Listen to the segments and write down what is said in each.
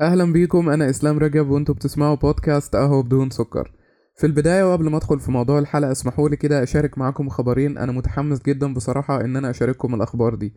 أهلا بيكم أنا إسلام رجب وأنتوا بتسمعوا بودكاست قهوه بدون سكر. في البداية وقبل ما أدخل في موضوع الحلقة اسمحوا لي كده أشارك معاكم خبرين أنا متحمس جدا بصراحة إن أنا أشارككم الأخبار دي.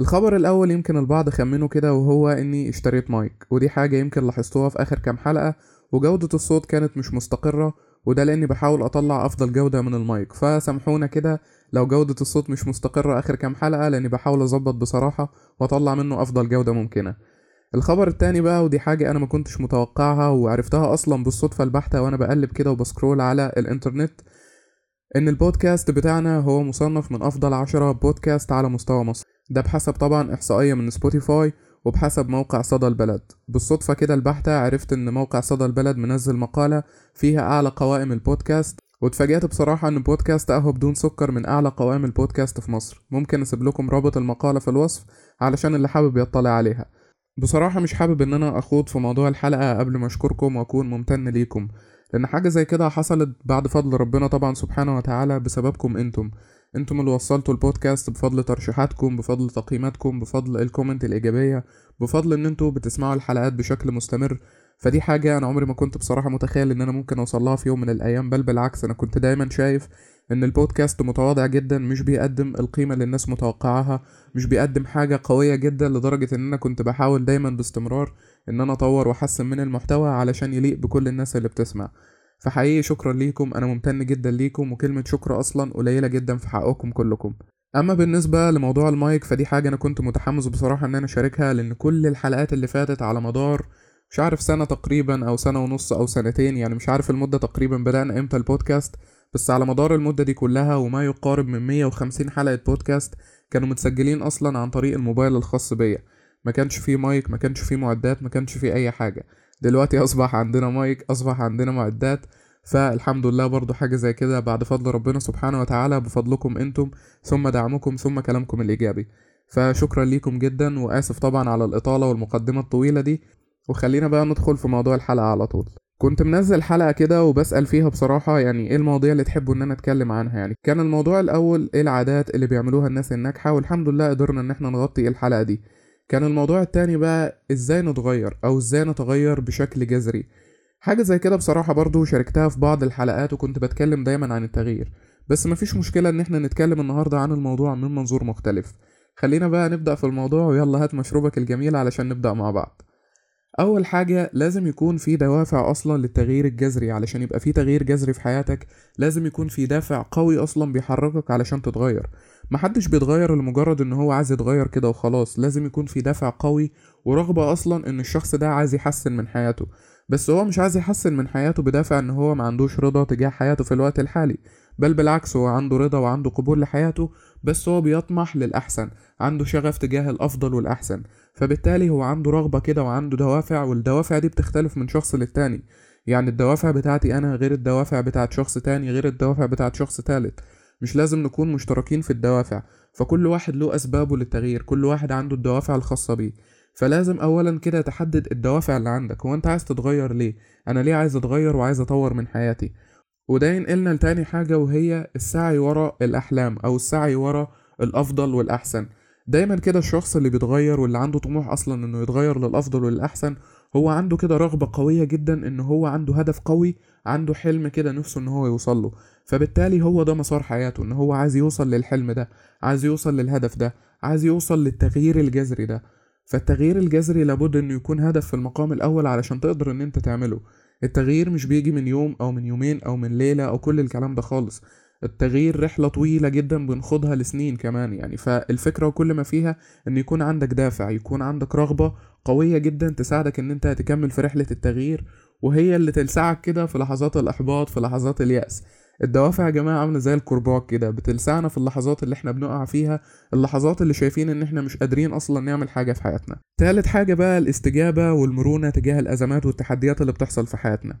الخبر الأول يمكن البعض خمنه كده وهو إني اشتريت مايك ودي حاجة يمكن لاحظتوها في آخر كام حلقة وجودة الصوت كانت مش مستقرة وده لأني بحاول أطلع أفضل جودة من المايك. فسامحونا كده لو جودة الصوت مش مستقرة آخر كام حلقة لأني بحاول أظبط بصراحة وأطلع منه أفضل جودة ممكنة. الخبر التاني بقى ودي حاجة أنا ما كنتش متوقعها وعرفتها أصلا بالصدفة البحتة وأنا بقلب كده وب scroll على الإنترنت إن البودكاست بتاعنا هو مصنف من أفضل عشرة بودكاست على مستوى مصر. ده بحسب طبعا إحصائية من سبوتيفاي وبحسب موقع صدى البلد. بالصدفة كده البحتة عرفت إن موقع صدى البلد منزل مقالة فيها أعلى قوائم البودكاست واتفاجأت بصراحة إن بودكاست قهوة بدون سكر من أعلى قوائم البودكاست في مصر. ممكن أسيب لكم رابط المقالة في الوصف علشان اللي حابب يطلع عليها. بصراحة مش حابب إن أنا أخوض في موضوع الحلقة قبل ما أشكركم وأكون ممتن ليكم لأن حاجة زي كده حصلت بعد فضل ربنا طبعا سبحانه وتعالى بسببكم أنتم. أنتم اللي وصلتوا البودكاست بفضل ترشيحاتكم بفضل تقييماتكم بفضل الكومنت الإيجابية بفضل إن أنتوا بتسمعوا الحلقات بشكل مستمر. فدي حاجة أنا عمري ما كنت بصراحة متخيل إن أنا ممكن اوصلها في يوم من الأيام بل بالعكس أنا كنت دايما شايف إن البودكاست متواضع جدا مش بيقدم القيمة اللي الناس متوقعاها مش بيقدم حاجة قوية جدا لدرجة إن أنا كنت بحاول دايما باستمرار إن أنا أطور وأحسن من المحتوى علشان يليق بكل الناس اللي بتسمع. فحقيقي شكرا ليكم أنا ممتن جدا ليكم وكلمة شكر أصلا قليلة جدا في حقكم كلكم. أما بالنسبة لموضوع المايك فدي حاجة أنا كنت متحمس بصراحة إن أنا أشاركها لأن كل الحلقات اللي فاتت على مدار مش عارف سنة تقريبا أو سنة ونص أو سنتين يعني مش عارف المدة تقريبا بدأنا إمتى البودكاست بس على مدار المدة دي كلها وما يقارب من 150 حلقة بودكاست كانوا متسجلين أصلا عن طريق الموبايل الخاص بيا. ما كانش فيه مايك ما كانش فيه معدات ما كانش فيه أي حاجة. دلوقتي أصبح عندنا مايك أصبح عندنا معدات فالحمد لله برضو حاجة زي كده بعد فضل ربنا سبحانه وتعالى بفضلكم أنتم ثم دعمكم ثم كلامكم الإيجابي. فشكرا ليكم جدا وآسف طبعا على الإطالة والمقدمة الطويلة دي. وخلينا بقى ندخل في موضوع الحلقة على طول. كنت منزل حلقة كده وبسأل فيها بصراحة يعني إيه المواضيع اللي تحبوا إن أنا أتكلم عنها يعني. كان الموضوع الأول إيه العادات اللي بيعملوها الناس الناجحة والحمد لله قدرنا إن إحنا نغطي الحلقة دي. كان الموضوع التاني بقى إزاي نتغير أو إزاي نتغير بشكل جذري. حاجة زي كده بصراحة برضو شاركتها في بعض الحلقات وكنت بتكلم دايما عن التغيير. بس مفيش مشكلة إن إحنا نتكلم النهاردة عن الموضوع من منظور مختلف. خلينا بقى نبدأ في الموضوع ويلا هات مشروبك الجميل علشان نبدأ مع بعض. أول حاجة لازم يكون في دوافع أصلا للتغيير الجذري علشان يبقى في تغيير جذري في حياتك لازم يكون في دافع قوي أصلا بيحركك علشان تتغير. محدش بيتغير لمجرد إن هو عايز يتغير كده وخلاص لازم يكون في دافع قوي ورغبة أصلا إن الشخص ده عايز يحسن من حياته. بس هو مش عايز يحسن من حياته بدافع إن هو ما عندوش رضا تجاه حياته في الوقت الحالي. بل بالعكس هو عنده رضا وعنده قبول لحياته بس هو بيطمح للأحسن عنده شغف تجاه الأفضل والأحسن. فبالتالي هو عنده رغبة كده وعنده دوافع والدوافع دي بتختلف من شخص للتاني. يعني الدوافع بتاعتي أنا غير الدوافع بتاعت شخص تاني غير الدوافع بتاعت شخص تالت. مش لازم نكون مشتركين في الدوافع. فكل واحد له أسبابه للتغيير كل واحد عنده الدوافع الخاصة بيه. فلازم أولا كده تحدد الدوافع اللي عندك هو أنت عايز تتغير ليه؟ أنا ليه عايز أتغير وعايز أطور من حياتي؟ وده ينقلنا لتاني حاجة وهي السعي ورا الأحلام أو السعي ورا الأفضل والأحسن. دايما كده الشخص اللي بيتغير واللي عنده طموح أصلا إنه يتغير للأفضل والأحسن هو عنده كده رغبة قوية جدا إن هو عنده هدف قوي عنده حلم كده نفسه إن هو يوصله فبالتالي هو ده مسار حياته إن هو عايز يوصل للحلم ده عايز يوصل للهدف ده عايز يوصل للتغيير الجذري ده. فالتغيير الجذري لابد إنه يكون هدف في المقام الأول علشان تقدر إن أنت تعمله. التغيير مش بيجي من يوم أو من يومين أو من ليلة أو كل الكلام ده خالص. التغيير رحلة طويلة جدا بنخوضها لسنين كمان يعني. فالفكرة وكل ما فيها إن يكون عندك دافع يكون عندك رغبة قوية جدا تساعدك إن أنت تكمل في رحلة التغيير وهي اللي تلسعك كده في لحظات الإحباط في لحظات اليأس. الدوافع يا جماعة عاملة زي الكرباج كده بتلسعنا في اللحظات اللي إحنا بنقع فيها اللحظات اللي شايفين إن إحنا مش قادرين أصلا نعمل حاجة في حياتنا. تالت حاجة بقى الاستجابة والمرونة تجاه الأزمات والتحديات اللي بتحصل في حياتنا.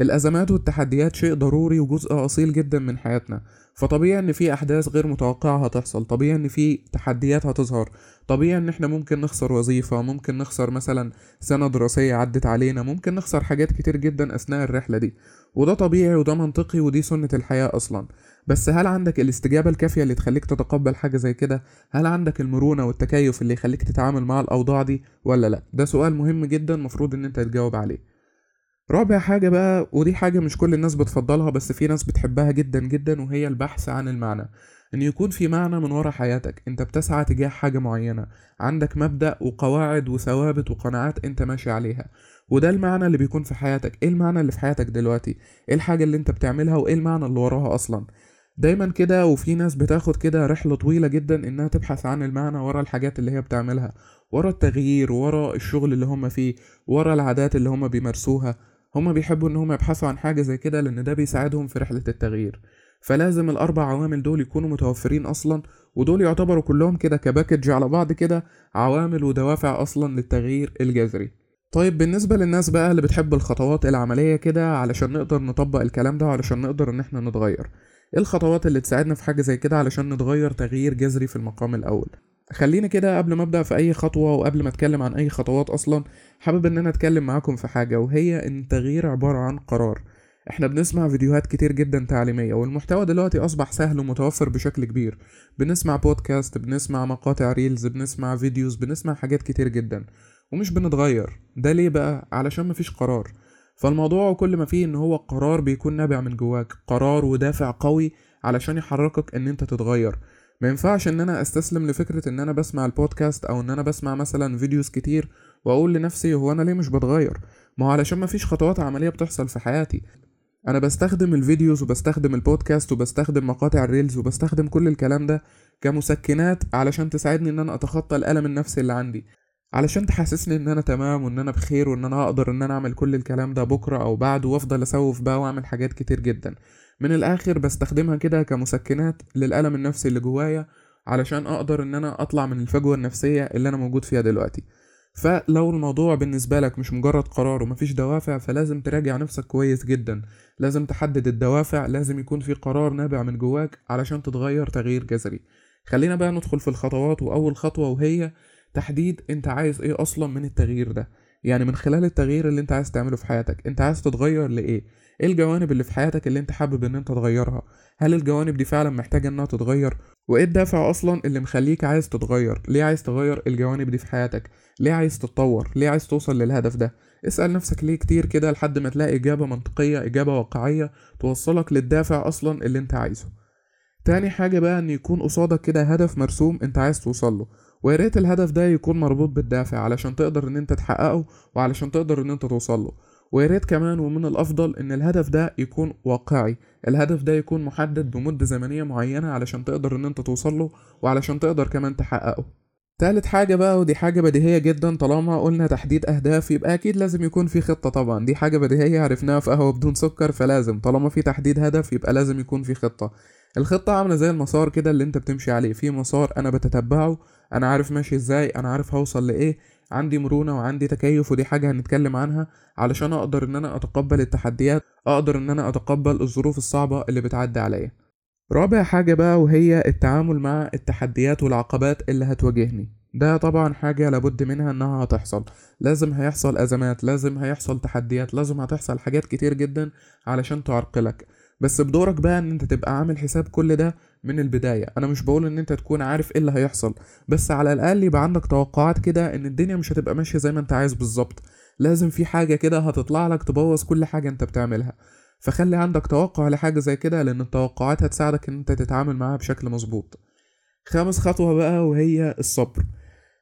الأزمات والتحديات شيء ضروري وجزء أصيل جدا من حياتنا. فطبيعي إن في أحداث غير متوقعة هتحصل. طبيعي إن في تحديات هتظهر. طبيعي إن إحنا ممكن نخسر وظيفة ممكن نخسر مثلا سنة دراسية عدت علينا ممكن نخسر حاجات كتير جدا أثناء الرحلة دي. وده طبيعي وده منطقي ودي سنة الحياة أصلا. بس هل عندك الاستجابة الكافية اللي تخليك تتقبل حاجة زي كده؟ هل عندك المرونة والتكيف اللي يخليك تتعامل مع الأوضاع دي ولا لأ؟ ده سؤال مهم جدا مفروض إن أنت تجاوب عليه. رابع حاجة بقى ودي حاجة مش كل الناس بتفضلها بس في ناس بتحبها جدا جدا وهي البحث عن المعنى. إن يكون في معنى من ورا حياتك. أنت بتسعى تجاه حاجة معينة. عندك مبدأ وقواعد وثوابت وقناعات أنت ماشي عليها. وده المعنى اللي بيكون في حياتك. إيه المعنى اللي في حياتك دلوقتي؟ إيه الحاجة اللي أنت بتعملها؟ وإيه المعنى اللي وراها أصلا؟ دايما كده وفي ناس بتاخد كده رحلة طويلة جدا إنها تبحث عن المعنى ورا الحاجات اللي هي بتعملها. ورا التغيير ورا الشغل اللي هم فيه ورا العادات اللي هم بيمارسوها. هما بيحبوا إن هما يبحثوا عن حاجة زي كده لأن ده بيساعدهم في رحلة التغيير. فلازم الأربع عوامل دول يكونوا متوفرين أصلا ودول يعتبروا كلهم كده كباكج على بعض كده عوامل ودوافع أصلا للتغيير الجذري. طيب بالنسبة للناس بقى اللي بتحب الخطوات العملية كده علشان نقدر نطبق الكلام ده وعلشان نقدر إن إحنا نتغير. إيه الخطوات اللي تساعدنا في حاجة زي كده علشان نتغير تغيير جذري في المقام الأول؟ خليني كده قبل ما أبدأ في أي خطوة وقبل ما أتكلم عن أي خطوات أصلا حابب إن أنا أتكلم معاكم في حاجة وهي إن التغيير عبارة عن قرار. إحنا بنسمع فيديوهات كتير جدا تعليمية والمحتوى دلوقتي أصبح سهل ومتوفر بشكل كبير. بنسمع بودكاست بنسمع مقاطع reels بنسمع videos بنسمع حاجات كتير جدا ومش بنتغير. ده ليه بقى؟ علشان مفيش قرار. فالموضوع كل ما فيه إن هو قرار بيكون نابع من جواك. قرار ودافع قوي علشان يحركك إن أنت تتغير. ما ينفعش إن أنا أستسلم لفكرة إن أنا بسمع البودكاست أو إن أنا بسمع مثلا videos كتير وأقول لنفسي هو أنا ليه مش بتغير؟ ما هو علشان ما فيش خطوات عملية بتحصل في حياتي. أنا بستخدم ال videos وبستخدم البودكاست وبستخدم مقاطع ال reels وبستخدم كل الكلام ده كمسكنات علشان تساعدني إن أنا أتخطى الألم النفسي اللي عندي. علشان تحسسني إن أنا تمام وإن أنا بخير وإن أنا أقدر إن أنا أعمل كل الكلام ده بكرة أو بعده وأفضل أسوف بقى وأعمل حاجات كتير جدا. من الآخر بستخدمها كده كمسكنات للألم النفسي اللي جوايا علشان أقدر إن أنا أطلع من الفجوة النفسية اللي أنا موجود فيها دلوقتي. فلو الموضوع بالنسبة لك مش مجرد قرار ومفيش دوافع فلازم تراجع نفسك كويس جدا. لازم تحدد الدوافع لازم يكون في قرار نابع من جواك علشان تتغير تغيير جذري. خلينا بقى ندخل في الخطوات وأول خطوة وهي تحديد أنت عايز إيه أصلا من التغيير ده. يعني من خلال التغيير اللي انت عايز تعمله في حياتك انت عايز تتغير لإيه؟ إيه الجوانب اللي في حياتك اللي انت حابب إن انت تغيرها؟ هل الجوانب دي فعلا محتاجة إنها تتغير؟ وإيه الدافع أصلا اللي مخليك عايز تتغير؟ ليه عايز تغير الجوانب دي في حياتك؟ ليه عايز تتطور؟ ليه عايز توصل للهدف ده؟ اسأل نفسك ليه كتير كده لحد ما تلاقي إجابة منطقية إجابة واقعية توصلك للدافع أصلا اللي أنت عايزه. تاني حاجة بقى إن يكون قصادك كده هدف مرسوم أنت عايز توصله ويا ريت الهدف ده يكون مربوط بالدافع علشان تقدر إن أنت تحققه وعلشان تقدر إن أنت توصله ويا ريت كمان ومن الأفضل إن الهدف ده يكون واقعي. الهدف ده يكون محدد بمدة زمنية معينة علشان تقدر ان انت توصله وعلشان تقدر كمان تحققه. تالت حاجة بقى ودي حاجة بديهية جدا طالما قلنا تحديد أهداف يبقى أكيد لازم يكون في خطة طبعا. دي حاجة بديهية عرفناها في قهوة بدون سكر فلازم. طالما في تحديد هدف يبقى لازم يكون في خطة. الخطة عاملة زي المسار كده اللي انت بتمشي عليه. في مسار أنا بتتبعه أنا عارف ماشي إزاي أنا عارف هوصل لإيه عندي مرونة وعندي تكيف ودي حاجة هنتكلم عنها علشان أقدر إن أنا أتقبل التحديات أقدر إن أنا أتقبل الظروف الصعبة اللي بتعدي عليا. رابع حاجة بقى وهي التعامل مع التحديات والعقبات اللي هتواجهني. ده طبعا حاجة لابد منها إنها هتحصل. لازم هيحصل أزمات لازم هيحصل تحديات لازم هتحصل حاجات كتير جدا علشان تعرقلك. بس بدورك بقى إن أنت تبقى عامل حساب كل ده من البداية. أنا مش بقول إن أنت تكون عارف إيه اللي هيحصل بس على الأقل يبقى عندك توقعات كده إن الدنيا مش هتبقى ماشية زي ما أنت عايز بالظبط. لازم في حاجة كده هتطلع لك تبوظ كل حاجة أنت بتعملها. فخلي عندك توقع لحاجة زي كده لأن التوقعات هتساعدك إن أنت تتعامل معاها بشكل مظبوط. خامس خطوة بقى وهي الصبر.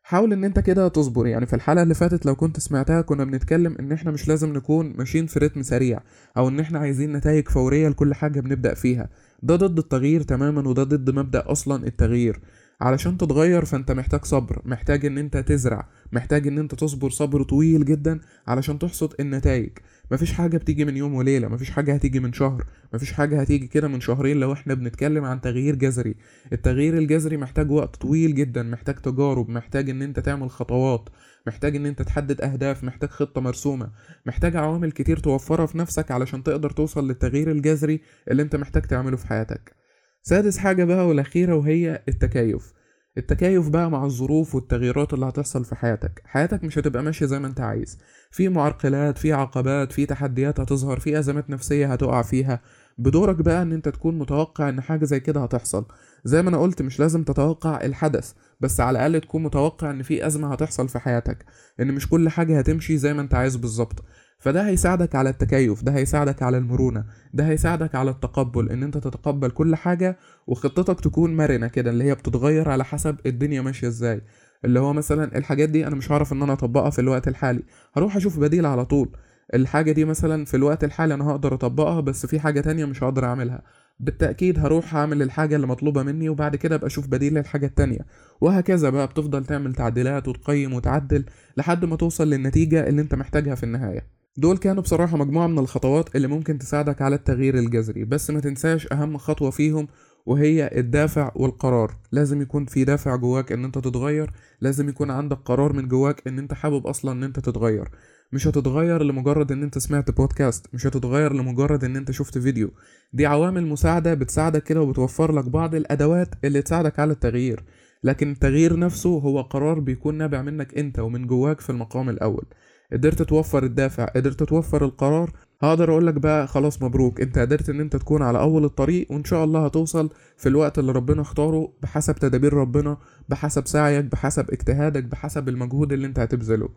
حاول إن أنت كده تصبر. يعني في الحلقة اللي فاتت لو كنت سمعتها كنا بنتكلم إن إحنا مش لازم نكون ماشيين في رتم سريع أو إن إحنا عايزين نتائج فورية لكل حاجة بنبدأ فيها. ده ضد التغيير تماما وده ضد مبدأ أصلا التغيير. علشان تتغير فانت محتاج صبر محتاج ان انت تزرع محتاج ان انت تصبر صبر طويل جدا علشان تحصد النتائج. مفيش حاجة بتيجي من يوم وليلة مفيش حاجة هتيجي من شهر مفيش حاجة هتيجي كده من شهرين لو إحنا بنتكلم عن تغيير جذري. التغيير الجذري محتاج وقت طويل جدا محتاج تجارب محتاج ان انت تعمل خطوات محتاج ان انت تحدد اهداف محتاج خطة مرسومة محتاج عوامل كتير توفرها في نفسك علشان تقدر توصل للتغيير الجذري اللي انت محتاج تعمله في حياتك. سادس حاجة بقى والأخيرة وهي التكيف. التكيف بقى مع الظروف والتغييرات اللي هتحصل في حياتك. حياتك مش هتبقى ماشية زي ما انت عايز. في معرقلات في عقبات في تحديات هتظهر في أزمات نفسية هتقع فيها. بدورك بقى إن انت تكون متوقع إن حاجة زي كده هتحصل. زي ما أنا قلت مش لازم تتوقع الحدث بس على الأقل تكون متوقع إن في أزمة هتحصل في حياتك. إن مش كل حاجة هتمشي زي ما انت عايز بالظبط. فده هيساعدك على التكيف ده هيساعدك على المرونة ده هيساعدك على التقبل إن أنت تتقبل كل حاجة وخطتك تكون مرنة كده اللي هي بتتغير على حسب الدنيا ماشية إزاي. اللي هو مثلا الحاجات دي أنا مش هعرف إن أنا أطبقها في الوقت الحالي هروح أشوف بديل على طول. الحاجة دي مثلا في الوقت الحالي أنا هقدر أطبقها بس في حاجة تانية مش هقدر أعملها. بالتأكيد هروح أعمل الحاجة اللي مطلوبة مني وبعد كده أبقى أشوف بديل للحاجة التانية. وهكذا بقى بتفضل تعمل تعديلات وتقيم وتعدل لحد ما توصل للنتيجة اللي أنت محتاجها في النهاية. دول كانوا بصراحة مجموعة من الخطوات اللي ممكن تساعدك على التغيير الجذري بس ما تنساش أهم خطوة فيهم وهي الدافع والقرار. لازم يكون في دافع جواك إن أنت تتغير لازم يكون عندك قرار من جواك إن أنت حابب أصلا إن أنت تتغير. مش هتتغير لمجرد إن أنت سمعت بودكاست مش هتتغير لمجرد إن أنت شفت فيديو. دي عوامل مساعدة بتساعدك كده وبتوفر لك بعض الأدوات اللي تساعدك على التغيير. لكن التغيير نفسه هو قرار بيكون نابع منك أنت ومن جواك في المقام الأول. قدرت توفر الدافع قدرت توفر القرار هقدر اقولك بقى خلاص مبروك. أنت قدرت إن أنت تكون على أول الطريق وإن شاء الله هتوصل في الوقت اللي ربنا اختاره بحسب تدابير ربنا بحسب سعيك بحسب اجتهادك بحسب المجهود اللي أنت هتبذله.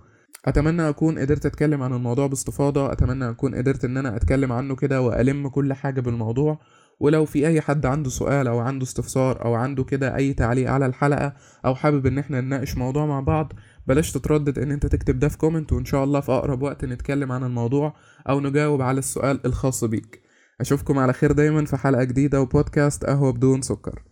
أتمنى أكون قدرت أتكلم عن الموضوع باستفاضة أتمنى أكون قدرت إن أنا أتكلم عنه كده وألم كل حاجة بالموضوع. ولو في أي حد عنده سؤال أو عنده استفسار أو عنده كده أي تعليق على الحلقة أو حابب إن إحنا نناقش موضوع مع بعض بلاش تتردد إن أنت تكتب ده في كومنت وإن شاء الله في أقرب وقت نتكلم عن الموضوع أو نجاوب على السؤال الخاص بيك. أشوفكم على خير دايما في حلقة جديدة وبودكاست قهوة بدون سكر.